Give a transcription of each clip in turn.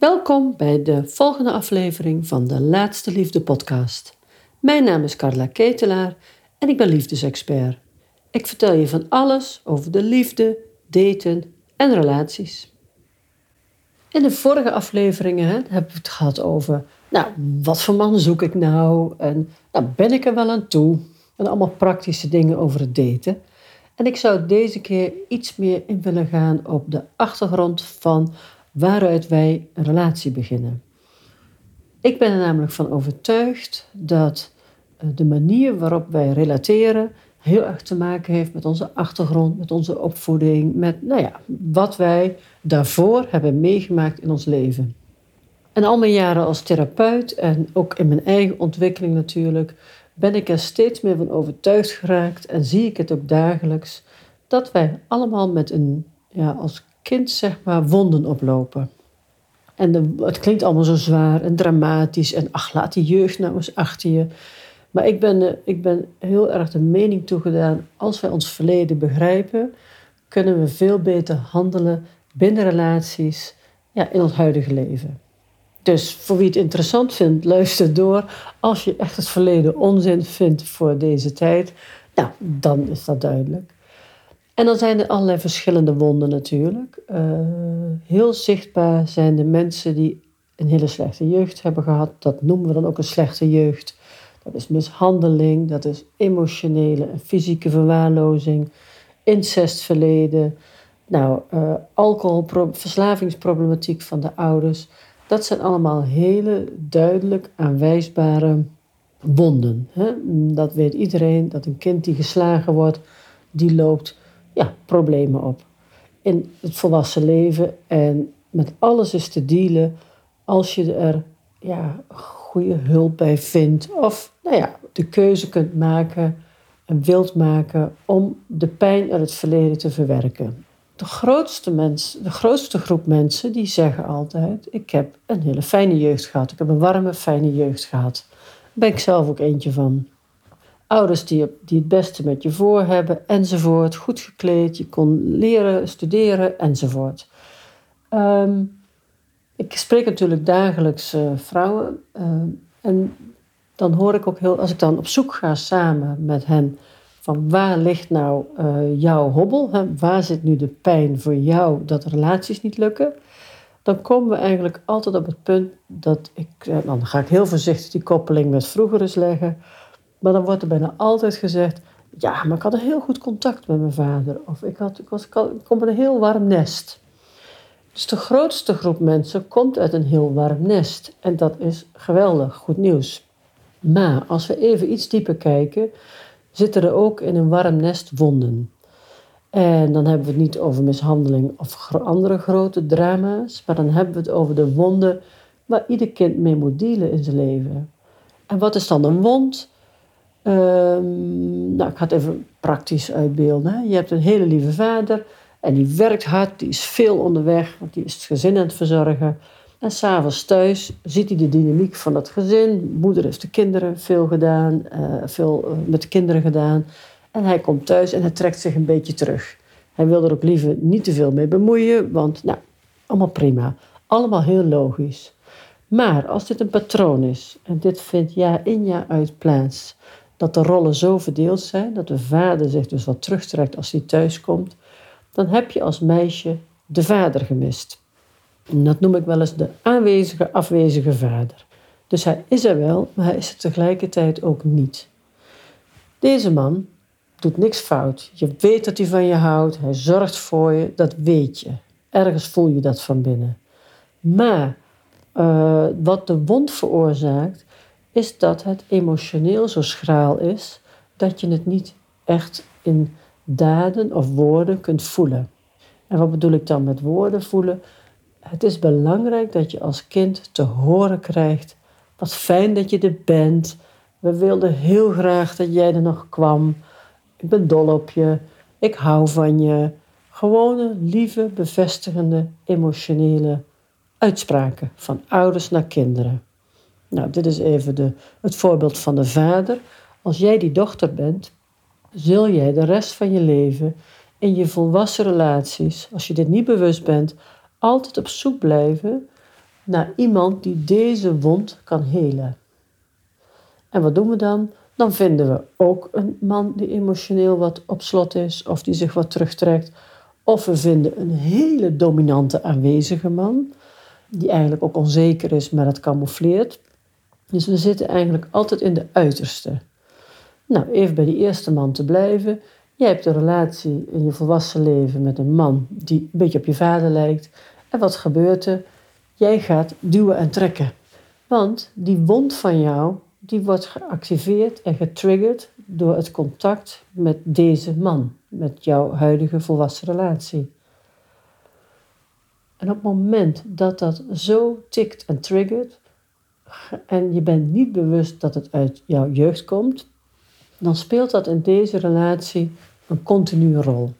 Welkom bij de volgende aflevering van de Laatste Liefde podcast. Mijn naam is Carla Ketelaar en ik ben liefdesexpert. Ik vertel je van alles over de liefde, daten en relaties. In de vorige afleveringen hebben we het gehad over, nou, wat voor man zoek ik nou? En nou, ben ik er wel aan toe? En allemaal praktische dingen over het daten. En ik zou deze keer iets meer in willen gaan op de achtergrond van waaruit wij een relatie beginnen. Ik ben er namelijk van overtuigd dat eh, de manier waarop wij relateren heel erg te maken heeft met onze achtergrond, met onze opvoeding, met nou ja, wat wij daarvoor hebben meegemaakt in ons leven. En al mijn jaren als therapeut en ook in mijn eigen ontwikkeling natuurlijk, ben ik er steeds meer van overtuigd geraakt en zie ik het ook dagelijks dat wij allemaal met een, ja, als kind zeg maar, wonden oplopen. En de, het klinkt allemaal zo zwaar en dramatisch en ach, laat die jeugd nou eens achter je. Maar ik ben, eh, ik ben heel erg de mening toegedaan, als wij ons verleden begrijpen, kunnen we veel beter handelen binnen relaties ja, in ons huidige leven. Dus voor wie het interessant vindt, luister door. Als je echt het verleden onzin vindt voor deze tijd, nou, dan is dat duidelijk. En dan zijn er allerlei verschillende wonden natuurlijk. Uh, heel zichtbaar zijn de mensen die een hele slechte jeugd hebben gehad. Dat noemen we dan ook een slechte jeugd. Dat is mishandeling, dat is emotionele en fysieke verwaarlozing, incestverleden, nou, uh, alcohol, verslavingsproblematiek van de ouders. Dat zijn allemaal hele duidelijk aanwijsbare wonden. Hè? Dat weet iedereen, dat een kind die geslagen wordt, die loopt ja, problemen op. In het volwassen leven en met alles is te dealen als je er ja, goede hulp bij vindt. Of nou ja, de keuze kunt maken en wilt maken om de pijn uit het verleden te verwerken. De grootste, mens, de grootste groep mensen die zeggen altijd: Ik heb een hele fijne jeugd gehad. Ik heb een warme, fijne jeugd gehad. Daar ben ik zelf ook eentje van. Ouders die, het beste met je voor hebben, enzovoort. Goed gekleed, je kon leren, studeren, enzovoort. Ehm, ik spreek natuurlijk dagelijks uh, vrouwen. Uh, en dan hoor ik ook heel, als ik dan op zoek ga samen met hen, van waar ligt nou uh, jouw hobbel? Hè? Waar zit nu de pijn voor jou dat relaties niet lukken? Dan komen we eigenlijk altijd op het punt dat ik, dan ga ik heel voorzichtig die koppeling met vroeger eens leggen. Maar dan wordt er bijna altijd gezegd: ja, maar ik had een heel goed contact met mijn vader. Of ik, had, ik, was, ik, kom uit een heel warm nest. Dus de grootste groep mensen komt uit een heel warm nest. En dat is geweldig, goed nieuws. Maar als we even iets dieper kijken, zitten er ook in een warm nest wonden. En dan hebben we het niet over mishandeling of andere grote drama's, maar dan hebben we het over de wonden waar ieder kind mee moet dealen in zijn leven. En wat is dan een wond? Um, nou, ik ga het even praktisch uitbeelden. Hè. Je hebt een hele lieve vader en die werkt hard, die is veel onderweg, want die is het gezin aan het verzorgen. En s'avonds thuis ziet hij de dynamiek van dat gezin. Moeder heeft de kinderen veel gedaan, uh, veel uh, met de kinderen gedaan. En hij komt thuis en hij trekt zich een beetje terug. Hij wil er ook liever niet te veel mee bemoeien, want nou, allemaal prima. Allemaal heel logisch. Maar als dit een patroon is en dit vindt jaar in jaar uit plaats, dat de rollen zo verdeeld zijn dat de vader zich dus wat terugtrekt als hij thuis komt, dan heb je als meisje de vader gemist. Dat noem ik wel eens de aanwezige, afwezige vader. Dus hij is er wel, maar hij is er tegelijkertijd ook niet. Deze man doet niks fout. Je weet dat hij van je houdt, hij zorgt voor je, dat weet je. Ergens voel je dat van binnen. Maar uh, wat de wond veroorzaakt, is dat het emotioneel zo schraal is dat je het niet echt in daden of woorden kunt voelen. En wat bedoel ik dan met woorden voelen? Het is belangrijk dat je als kind te horen krijgt: wat fijn dat je er bent. We wilden heel graag dat jij er nog kwam. Ik ben dol op je. Ik hou van je. Gewone, lieve, bevestigende, emotionele uitspraken van ouders naar kinderen. Nou, dit is even de, het voorbeeld van de vader. Als jij die dochter bent, zul jij de rest van je leven in je volwassen relaties, als je dit niet bewust bent, altijd op zoek blijven naar iemand die deze wond kan helen. En wat doen we dan? Dan vinden we ook een man die emotioneel wat op slot is of die zich wat terugtrekt. Of we vinden een hele dominante aanwezige man, die eigenlijk ook onzeker is, maar het camoufleert. Dus we zitten eigenlijk altijd in de uiterste. Nou, even bij die eerste man te blijven. Jij hebt een relatie in je volwassen leven met een man die een beetje op je vader lijkt. En wat gebeurt er? Jij gaat duwen en trekken. Want die wond van jou, die wordt geactiveerd en getriggerd door het contact met deze man, met jouw huidige volwassen relatie. En op het moment dat dat zo tikt en triggert, en je bent niet bewust dat het uit jouw jeugd komt, dan speelt dat in deze relatie een continue rol.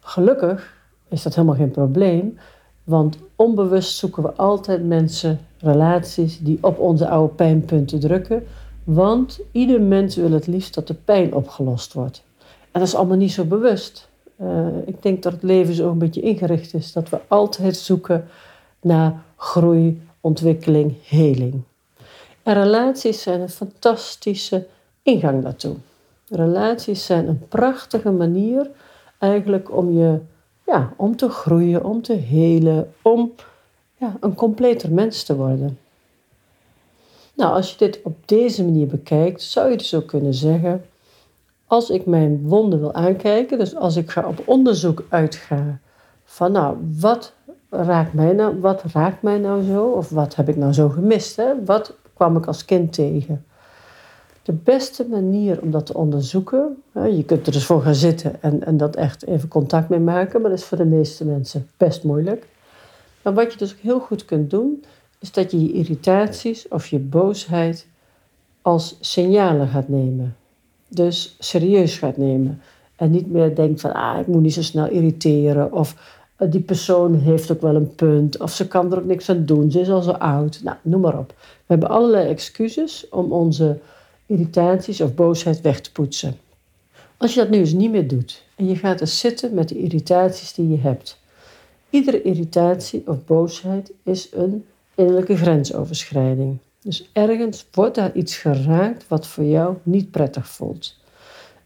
Gelukkig is dat helemaal geen probleem, want onbewust zoeken we altijd mensen, relaties die op onze oude pijnpunten drukken, want ieder mens wil het liefst dat de pijn opgelost wordt. En dat is allemaal niet zo bewust. Uh, ik denk dat het leven zo een beetje ingericht is dat we altijd zoeken naar groei, ontwikkeling, heling. En relaties zijn een fantastische ingang daartoe. Relaties zijn een prachtige manier eigenlijk om je ja, om te groeien, om te helen, om ja, een completer mens te worden. Nou, als je dit op deze manier bekijkt, zou je dus ook kunnen zeggen: als ik mijn wonden wil aankijken, dus als ik ga op onderzoek uitga van nou, wat raakt mij nou, wat raakt mij nou zo? Of wat heb ik nou zo gemist? Hè? Wat kwam ik als kind tegen? De beste manier om dat te onderzoeken, je kunt er dus voor gaan zitten en, en dat echt even contact mee maken, maar dat is voor de meeste mensen best moeilijk. Maar wat je dus ook heel goed kunt doen, is dat je je irritaties of je boosheid als signalen gaat nemen. Dus serieus gaat nemen. En niet meer denkt van, ah, ik moet niet zo snel irriteren. Of die persoon heeft ook wel een punt. Of ze kan er ook niks aan doen. Ze is al zo oud. Nou, noem maar op. We hebben allerlei excuses om onze irritaties of boosheid weg te poetsen. Als je dat nu eens niet meer doet en je gaat eens zitten met de irritaties die je hebt. Iedere irritatie of boosheid is een innerlijke grensoverschrijding. Dus ergens wordt daar iets geraakt wat voor jou niet prettig voelt.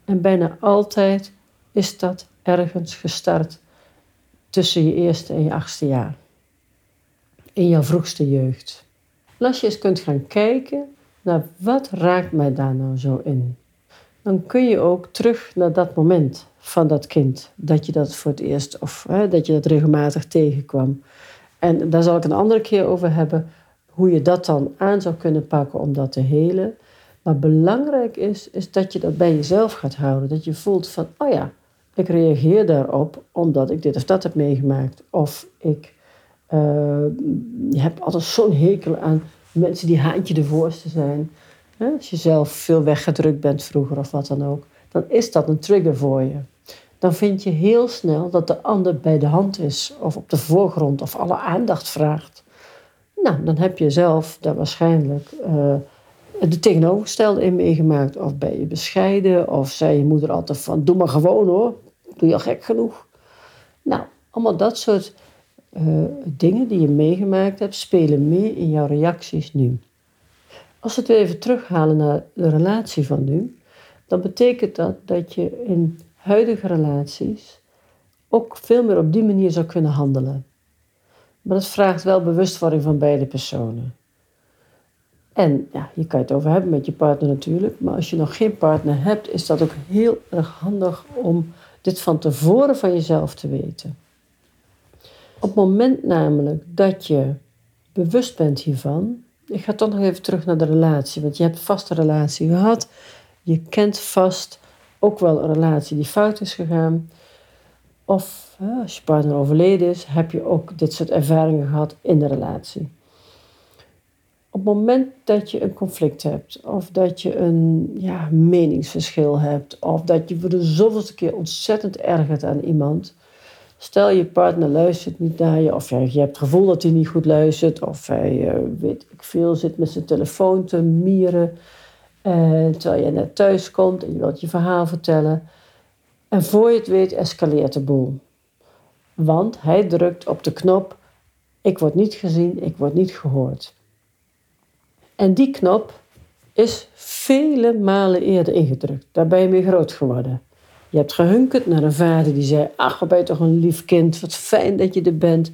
En bijna altijd is dat ergens gestart tussen je eerste en je achtste jaar. In jouw vroegste jeugd. Als je eens kunt gaan kijken naar wat raakt mij daar nou zo in, dan kun je ook terug naar dat moment van dat kind, dat je dat voor het eerst of hè, dat je dat regelmatig tegenkwam. En daar zal ik een andere keer over hebben, hoe je dat dan aan zou kunnen pakken om dat te helen. Maar belangrijk is, is dat je dat bij jezelf gaat houden. Dat je voelt van, oh ja, ik reageer daarop omdat ik dit of dat heb meegemaakt. Of ik uh, heb altijd zo'n hekel aan mensen die haantje de voorste zijn. Als je zelf veel weggedrukt bent vroeger of wat dan ook, dan is dat een trigger voor je. Dan vind je heel snel dat de ander bij de hand is of op de voorgrond of alle aandacht vraagt. Nou, dan heb je zelf daar waarschijnlijk uh, de tegenovergestelde in meegemaakt. Of ben je bescheiden, of zei je moeder altijd van doe maar gewoon hoor, doe je al gek genoeg. Nou, allemaal dat soort uh, dingen die je meegemaakt hebt, spelen mee in jouw reacties nu. Als we het weer even terughalen naar de relatie van nu, dan betekent dat dat je in huidige relaties ook veel meer op die manier zou kunnen handelen. Maar dat vraagt wel bewustwording van beide personen. En ja, je kan het over hebben met je partner natuurlijk, maar als je nog geen partner hebt, is dat ook heel erg handig om dit van tevoren van jezelf te weten. Op het moment namelijk dat je bewust bent hiervan, ik ga toch nog even terug naar de relatie, want je hebt vast een relatie gehad, je kent vast ook wel een relatie die fout is gegaan. Of als je partner overleden is, heb je ook dit soort ervaringen gehad in de relatie. Op het moment dat je een conflict hebt, of dat je een ja, meningsverschil hebt, of dat je voor de zoveelste keer ontzettend ergert aan iemand, Stel je partner luistert niet naar je, of je hebt het gevoel dat hij niet goed luistert, of hij, uh, weet ik veel, zit met zijn telefoon te mieren. En terwijl je net thuis komt en je wilt je verhaal vertellen. En voor je het weet escaleert de boel. Want hij drukt op de knop Ik word niet gezien, ik word niet gehoord. En die knop is vele malen eerder ingedrukt. Daar ben je mee groot geworden. Je hebt gehunkerd naar een vader die zei: Ach, wat ben je toch een lief kind, wat fijn dat je er bent.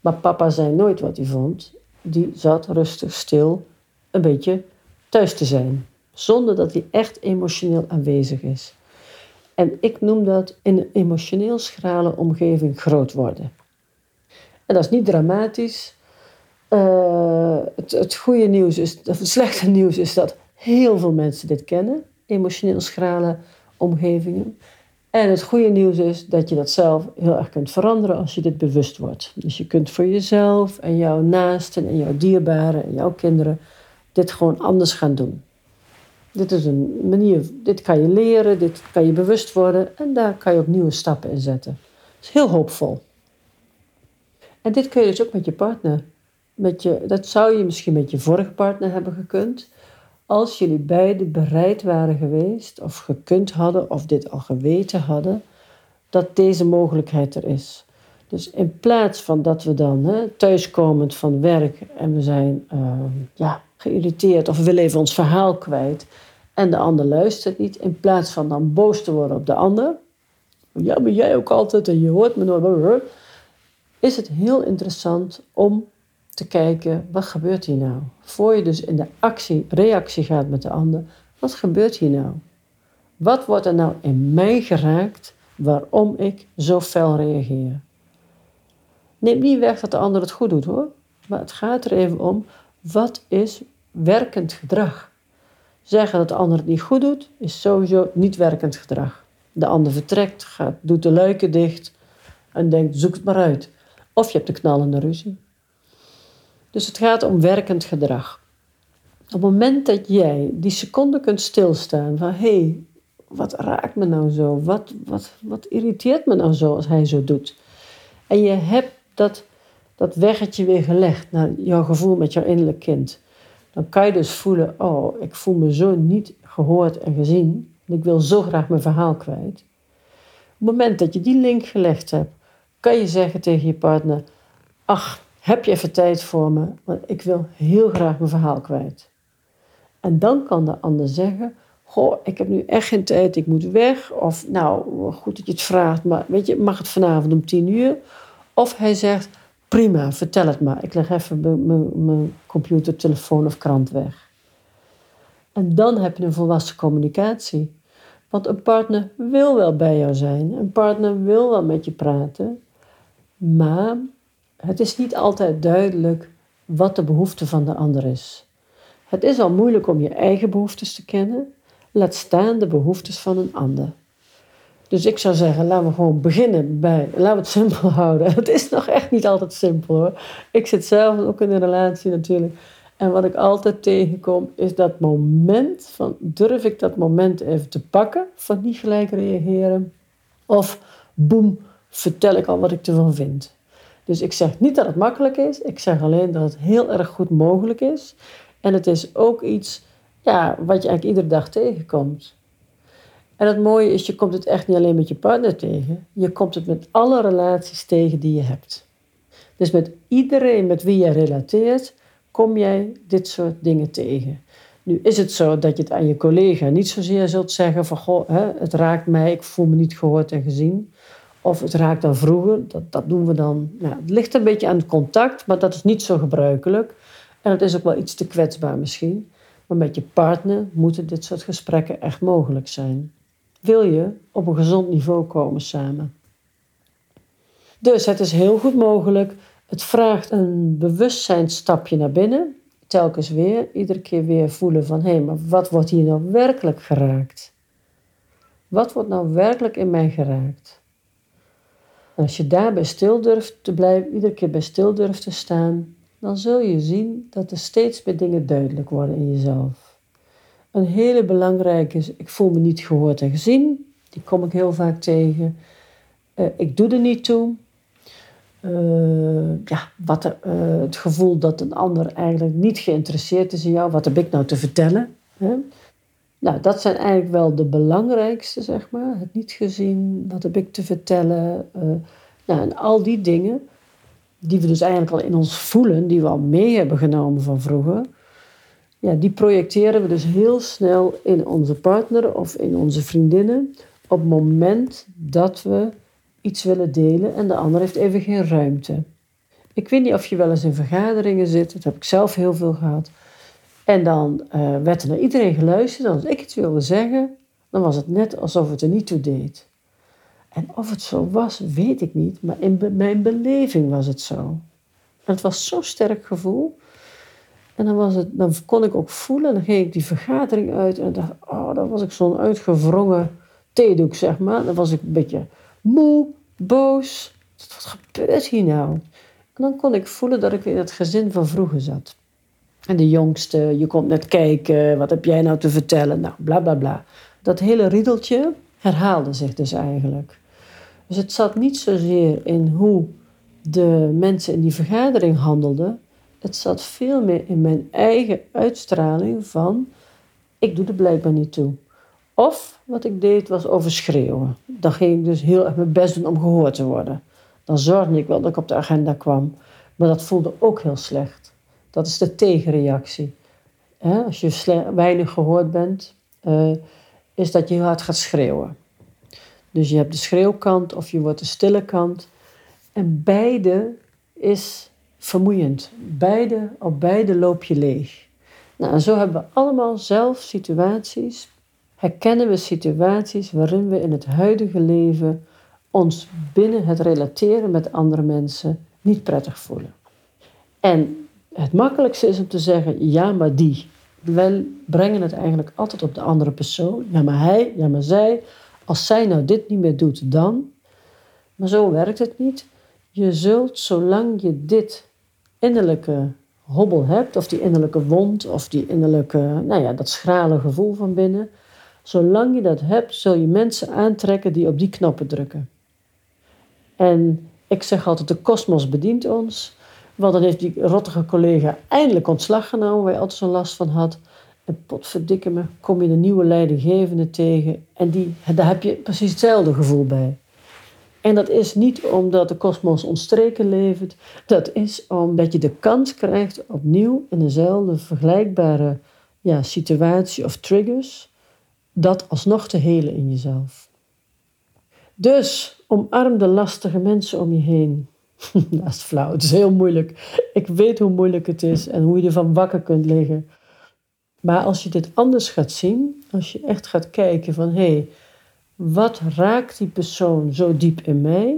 Maar papa zei nooit wat hij vond. Die zat rustig stil, een beetje thuis te zijn, zonder dat hij echt emotioneel aanwezig is. En ik noem dat in een emotioneel schrale omgeving groot worden. En dat is niet dramatisch. Uh, het, het goede nieuws is, het slechte nieuws is dat heel veel mensen dit kennen, emotioneel schrale omgevingen. En het goede nieuws is dat je dat zelf heel erg kunt veranderen als je dit bewust wordt. Dus je kunt voor jezelf en jouw naasten en jouw dierbaren en jouw kinderen dit gewoon anders gaan doen. Dit is een manier, dit kan je leren, dit kan je bewust worden en daar kan je ook nieuwe stappen in zetten. Dat is heel hoopvol. En dit kun je dus ook met je partner. Met je, dat zou je misschien met je vorige partner hebben gekund. Als jullie beiden bereid waren geweest, of gekund hadden, of dit al geweten hadden, dat deze mogelijkheid er is. Dus in plaats van dat we dan hè, thuiskomend van werk en we zijn uh, ja, geïrriteerd of we willen even ons verhaal kwijt en de ander luistert niet, in plaats van dan boos te worden op de ander, ja, maar jij ook altijd en je hoort me nooit, is het heel interessant om te kijken, wat gebeurt hier nou? Voor je dus in de actie, reactie gaat met de ander, wat gebeurt hier nou? Wat wordt er nou in mij geraakt waarom ik zo fel reageer? Neem niet weg dat de ander het goed doet hoor, maar het gaat er even om, wat is werkend gedrag? Zeggen dat de ander het niet goed doet, is sowieso niet werkend gedrag. De ander vertrekt, gaat, doet de luiken dicht en denkt, zoek het maar uit. Of je hebt een knallende ruzie. Dus het gaat om werkend gedrag. Op het moment dat jij die seconde kunt stilstaan van hé, hey, wat raakt me nou zo? Wat, wat, wat irriteert me nou zo als hij zo doet? En je hebt dat, dat weggetje weer gelegd naar jouw gevoel met jouw innerlijk kind. Dan kan je dus voelen, oh, ik voel me zo niet gehoord en gezien. En ik wil zo graag mijn verhaal kwijt. Op het moment dat je die link gelegd hebt, kan je zeggen tegen je partner, ach, heb je even tijd voor me? Want ik wil heel graag mijn verhaal kwijt. En dan kan de ander zeggen: Goh, ik heb nu echt geen tijd, ik moet weg. Of nou, goed dat je het vraagt, maar weet je, mag het vanavond om tien uur? Of hij zegt: Prima, vertel het maar. Ik leg even mijn computer, telefoon of krant weg. En dan heb je een volwassen communicatie. Want een partner wil wel bij jou zijn, een partner wil wel met je praten, maar het is niet altijd duidelijk wat de behoefte van de ander is. Het is al moeilijk om je eigen behoeftes te kennen, laat staan de behoeftes van een ander. Dus ik zou zeggen, laten we gewoon beginnen bij, laten we het simpel houden. Het is nog echt niet altijd simpel hoor. Ik zit zelf ook in een relatie natuurlijk. En wat ik altijd tegenkom is dat moment van, durf ik dat moment even te pakken van niet gelijk reageren? Of boem, vertel ik al wat ik ervan vind. Dus ik zeg niet dat het makkelijk is, ik zeg alleen dat het heel erg goed mogelijk is. En het is ook iets ja, wat je eigenlijk iedere dag tegenkomt. En het mooie is, je komt het echt niet alleen met je partner tegen, je komt het met alle relaties tegen die je hebt. Dus met iedereen met wie je relateert, kom jij dit soort dingen tegen. Nu is het zo dat je het aan je collega niet zozeer zult zeggen van goh, hè, het raakt mij, ik voel me niet gehoord en gezien. Of het raakt dan vroeger, dat, dat doen we dan. Nou, het ligt een beetje aan het contact, maar dat is niet zo gebruikelijk. En het is ook wel iets te kwetsbaar misschien. Maar met je partner moeten dit soort gesprekken echt mogelijk zijn. Wil je op een gezond niveau komen samen? Dus het is heel goed mogelijk. Het vraagt een bewustzijnstapje naar binnen. Telkens weer, iedere keer weer voelen van hé, hey, maar wat wordt hier nou werkelijk geraakt? Wat wordt nou werkelijk in mij geraakt? Als je daarbij stil durft te blijven, iedere keer bij stil durft te staan, dan zul je zien dat er steeds meer dingen duidelijk worden in jezelf. Een hele belangrijke is, ik voel me niet gehoord en gezien. Die kom ik heel vaak tegen. Uh, ik doe er niet toe. Uh, ja, wat uh, het gevoel dat een ander eigenlijk niet geïnteresseerd is in jou. Wat heb ik nou te vertellen? Hè? Nou, dat zijn eigenlijk wel de belangrijkste, zeg maar. Het niet gezien, wat heb ik te vertellen. Uh, nou, en al die dingen die we dus eigenlijk al in ons voelen, die we al mee hebben genomen van vroeger, ja, die projecteren we dus heel snel in onze partner of in onze vriendinnen op het moment dat we iets willen delen en de ander heeft even geen ruimte. Ik weet niet of je wel eens in vergaderingen zit, dat heb ik zelf heel veel gehad. En dan uh, werd er naar iedereen geluisterd. Als ik iets wilde zeggen, dan was het net alsof het er niet toe deed. En of het zo was, weet ik niet. Maar in mijn beleving was het zo. En het was zo'n sterk gevoel. En dan, was het, dan kon ik ook voelen, dan ging ik die vergadering uit en dacht, oh, dan was ik zo'n uitgewrongen theedoek, zeg maar. Dan was ik een beetje moe, boos. Wat gebeurt hier nou? En dan kon ik voelen dat ik weer in het gezin van vroeger zat. En de jongste, je komt net kijken, wat heb jij nou te vertellen? Nou, bla bla bla. Dat hele riedeltje herhaalde zich dus eigenlijk. Dus het zat niet zozeer in hoe de mensen in die vergadering handelden. Het zat veel meer in mijn eigen uitstraling van ik doe er blijkbaar niet toe. Of wat ik deed was overschreeuwen. Dan ging ik dus heel erg mijn best doen om gehoord te worden. Dan zorgde ik wel dat ik op de agenda kwam. Maar dat voelde ook heel slecht. Dat is de tegenreactie. Als je weinig gehoord bent, eh, is dat je heel hard gaat schreeuwen. Dus je hebt de schreeuwkant of je wordt de stille kant. En beide is vermoeiend. Beide, op beide loop je leeg. Nou, en zo hebben we allemaal zelf situaties, herkennen we situaties waarin we in het huidige leven ons binnen het relateren met andere mensen niet prettig voelen. En het makkelijkste is om te zeggen, ja, maar die. We brengen het eigenlijk altijd op de andere persoon. Ja, maar hij, ja, maar zij. Als zij nou dit niet meer doet, dan. Maar zo werkt het niet. Je zult, zolang je dit innerlijke hobbel hebt, of die innerlijke wond, of die innerlijke, nou ja, dat schrale gevoel van binnen, zolang je dat hebt, zul je mensen aantrekken die op die knoppen drukken. En ik zeg altijd, de kosmos bedient ons. Want dan heeft die rottige collega eindelijk ontslag genomen, waar je altijd zo'n last van had. En potverdikke me, kom je een nieuwe leidinggevende tegen. En die, daar heb je precies hetzelfde gevoel bij. En dat is niet omdat de kosmos ontstreken levert. Dat is omdat je de kans krijgt opnieuw in dezelfde vergelijkbare ja, situatie of triggers. Dat alsnog te helen in jezelf. Dus omarm de lastige mensen om je heen. dat is flauw, het is heel moeilijk. Ik weet hoe moeilijk het is en hoe je ervan wakker kunt liggen. Maar als je dit anders gaat zien, als je echt gaat kijken van hé, hey, wat raakt die persoon zo diep in mij?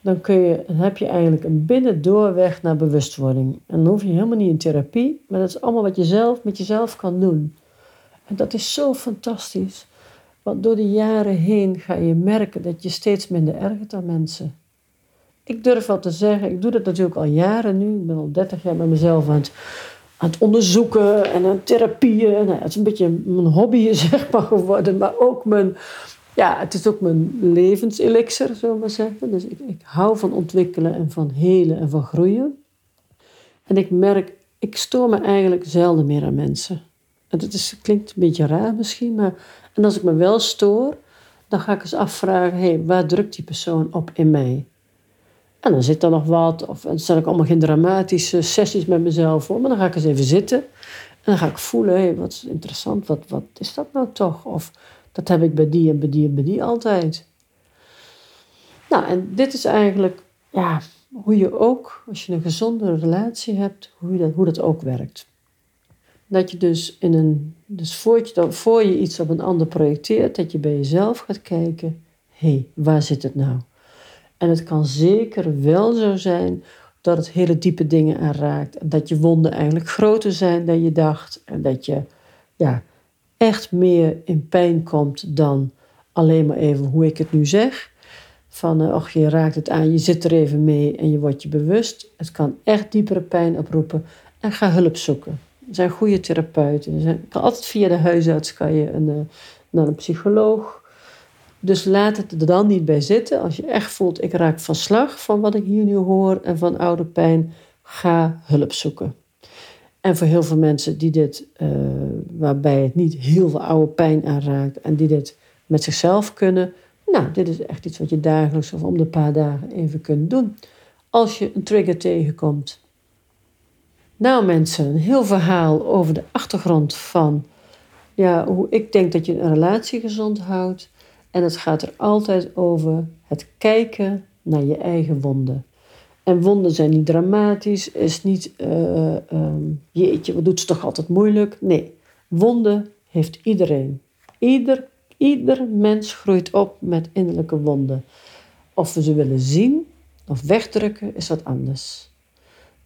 Dan, kun je, dan heb je eigenlijk een binnendoorweg naar bewustwording. En dan hoef je helemaal niet in therapie, maar dat is allemaal wat je zelf met jezelf kan doen. En dat is zo fantastisch. Want door de jaren heen ga je merken dat je steeds minder ergert aan mensen. Ik durf wel te zeggen, ik doe dat natuurlijk al jaren nu. Ik ben al 30 jaar met mezelf aan het, onderzoeken en aan therapieën. Nou, het is een beetje mijn hobby zeg maar, geworden, maar ook mijn, ja, het is ook mijn levenselixer, zullen we maar zeggen. Dus ik, ik hou van ontwikkelen en van helen en van groeien. En ik merk, ik stoor me eigenlijk zelden meer aan mensen. En dat is, klinkt een beetje raar misschien, maar en als ik me wel stoor, dan ga ik eens afvragen, hey, waar drukt die persoon op in mij? En dan zit er nog wat, of dan stel ik allemaal geen dramatische sessies met mezelf voor, maar dan ga ik eens even zitten. En dan ga ik voelen, hé, wat is interessant, wat, wat is dat nou toch? Of dat heb ik bij die en bij die en bij die altijd. Nou, en dit is eigenlijk ja, hoe je ook, als je een gezonde relatie hebt, hoe, dat, hoe dat ook werkt. Dat je dus, in een, dus voor, je, voor je iets op een ander projecteert, dat je bij jezelf gaat kijken: hé, hey, waar zit het nou? En het kan zeker wel zo zijn dat het hele diepe dingen aanraakt. Dat je wonden eigenlijk groter zijn dan je dacht. En dat je ja, echt meer in pijn komt dan alleen maar even hoe ik het nu zeg. Van, uh, och, je raakt het aan, je zit er even mee en je wordt je bewust. Het kan echt diepere pijn oproepen. En ga hulp zoeken. Er zijn goede therapeuten. Er kan altijd via de huisarts kan je een, uh, naar een psycholoog. Dus laat het er dan niet bij zitten. Als je echt voelt, ik raak van slag van wat ik hier nu hoor en van oude pijn, ga hulp zoeken. En voor heel veel mensen die dit, uh, waarbij het niet heel veel oude pijn aanraakt en die dit met zichzelf kunnen, nou, dit is echt iets wat je dagelijks of om de paar dagen even kunt doen. als je een trigger tegenkomt. Nou mensen, een heel verhaal over de achtergrond van ja, hoe ik denk dat je een relatie gezond houdt. En het gaat er altijd over het kijken naar je eigen wonden. En wonden zijn niet dramatisch, is niet, uh, um, jeetje, wat doet ze toch altijd moeilijk? Nee, wonden heeft iedereen. Ieder, ieder mens groeit op met innerlijke wonden. Of we ze willen zien of wegdrukken, is wat anders.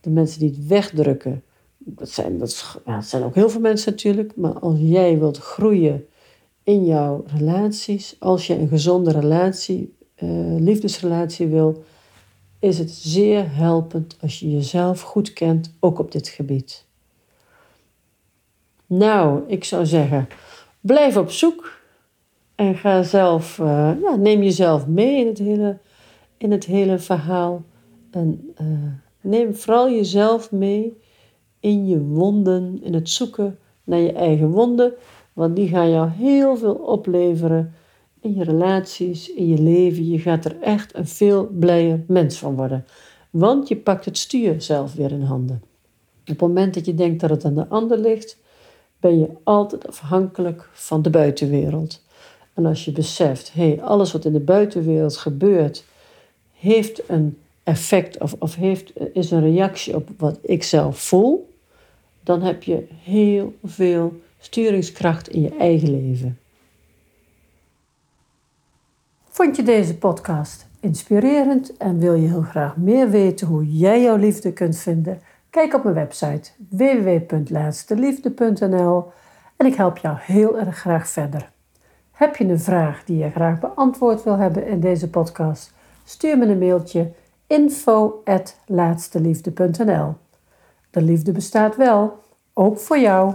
De mensen die het wegdrukken, dat zijn, dat, dat zijn ook heel veel mensen natuurlijk, maar als jij wilt groeien in jouw relaties, als je een gezonde relatie, uh, liefdesrelatie wil, is het zeer helpend als je jezelf goed kent, ook op dit gebied. Nou, ik zou zeggen, blijf op zoek en ga zelf, uh, ja, neem jezelf mee in het hele, in het hele verhaal. En uh, neem vooral jezelf mee in je wonden, in het zoeken naar je eigen wonden, want die gaan jou heel veel opleveren in je relaties, in je leven. Je gaat er echt een veel blijer mens van worden. Want je pakt het stuur zelf weer in handen. Op het moment dat je denkt dat het aan de ander ligt, ben je altijd afhankelijk van de buitenwereld. En als je beseft, hey, alles wat in de buitenwereld gebeurt, heeft een effect of, of heeft, is een reactie op wat ik zelf voel, dan heb je heel veel sturingskracht in je eigen leven. Vond je deze podcast inspirerend en wil je heel graag meer weten hoe jij jouw liefde kunt vinden? Kijk op mijn website www.laatsteliefde.nl en ik help jou heel erg graag verder. Heb je een vraag die je graag beantwoord wil hebben in deze podcast? Stuur me een mailtje info@laatsteliefde.nl. De liefde bestaat wel, ook voor jou.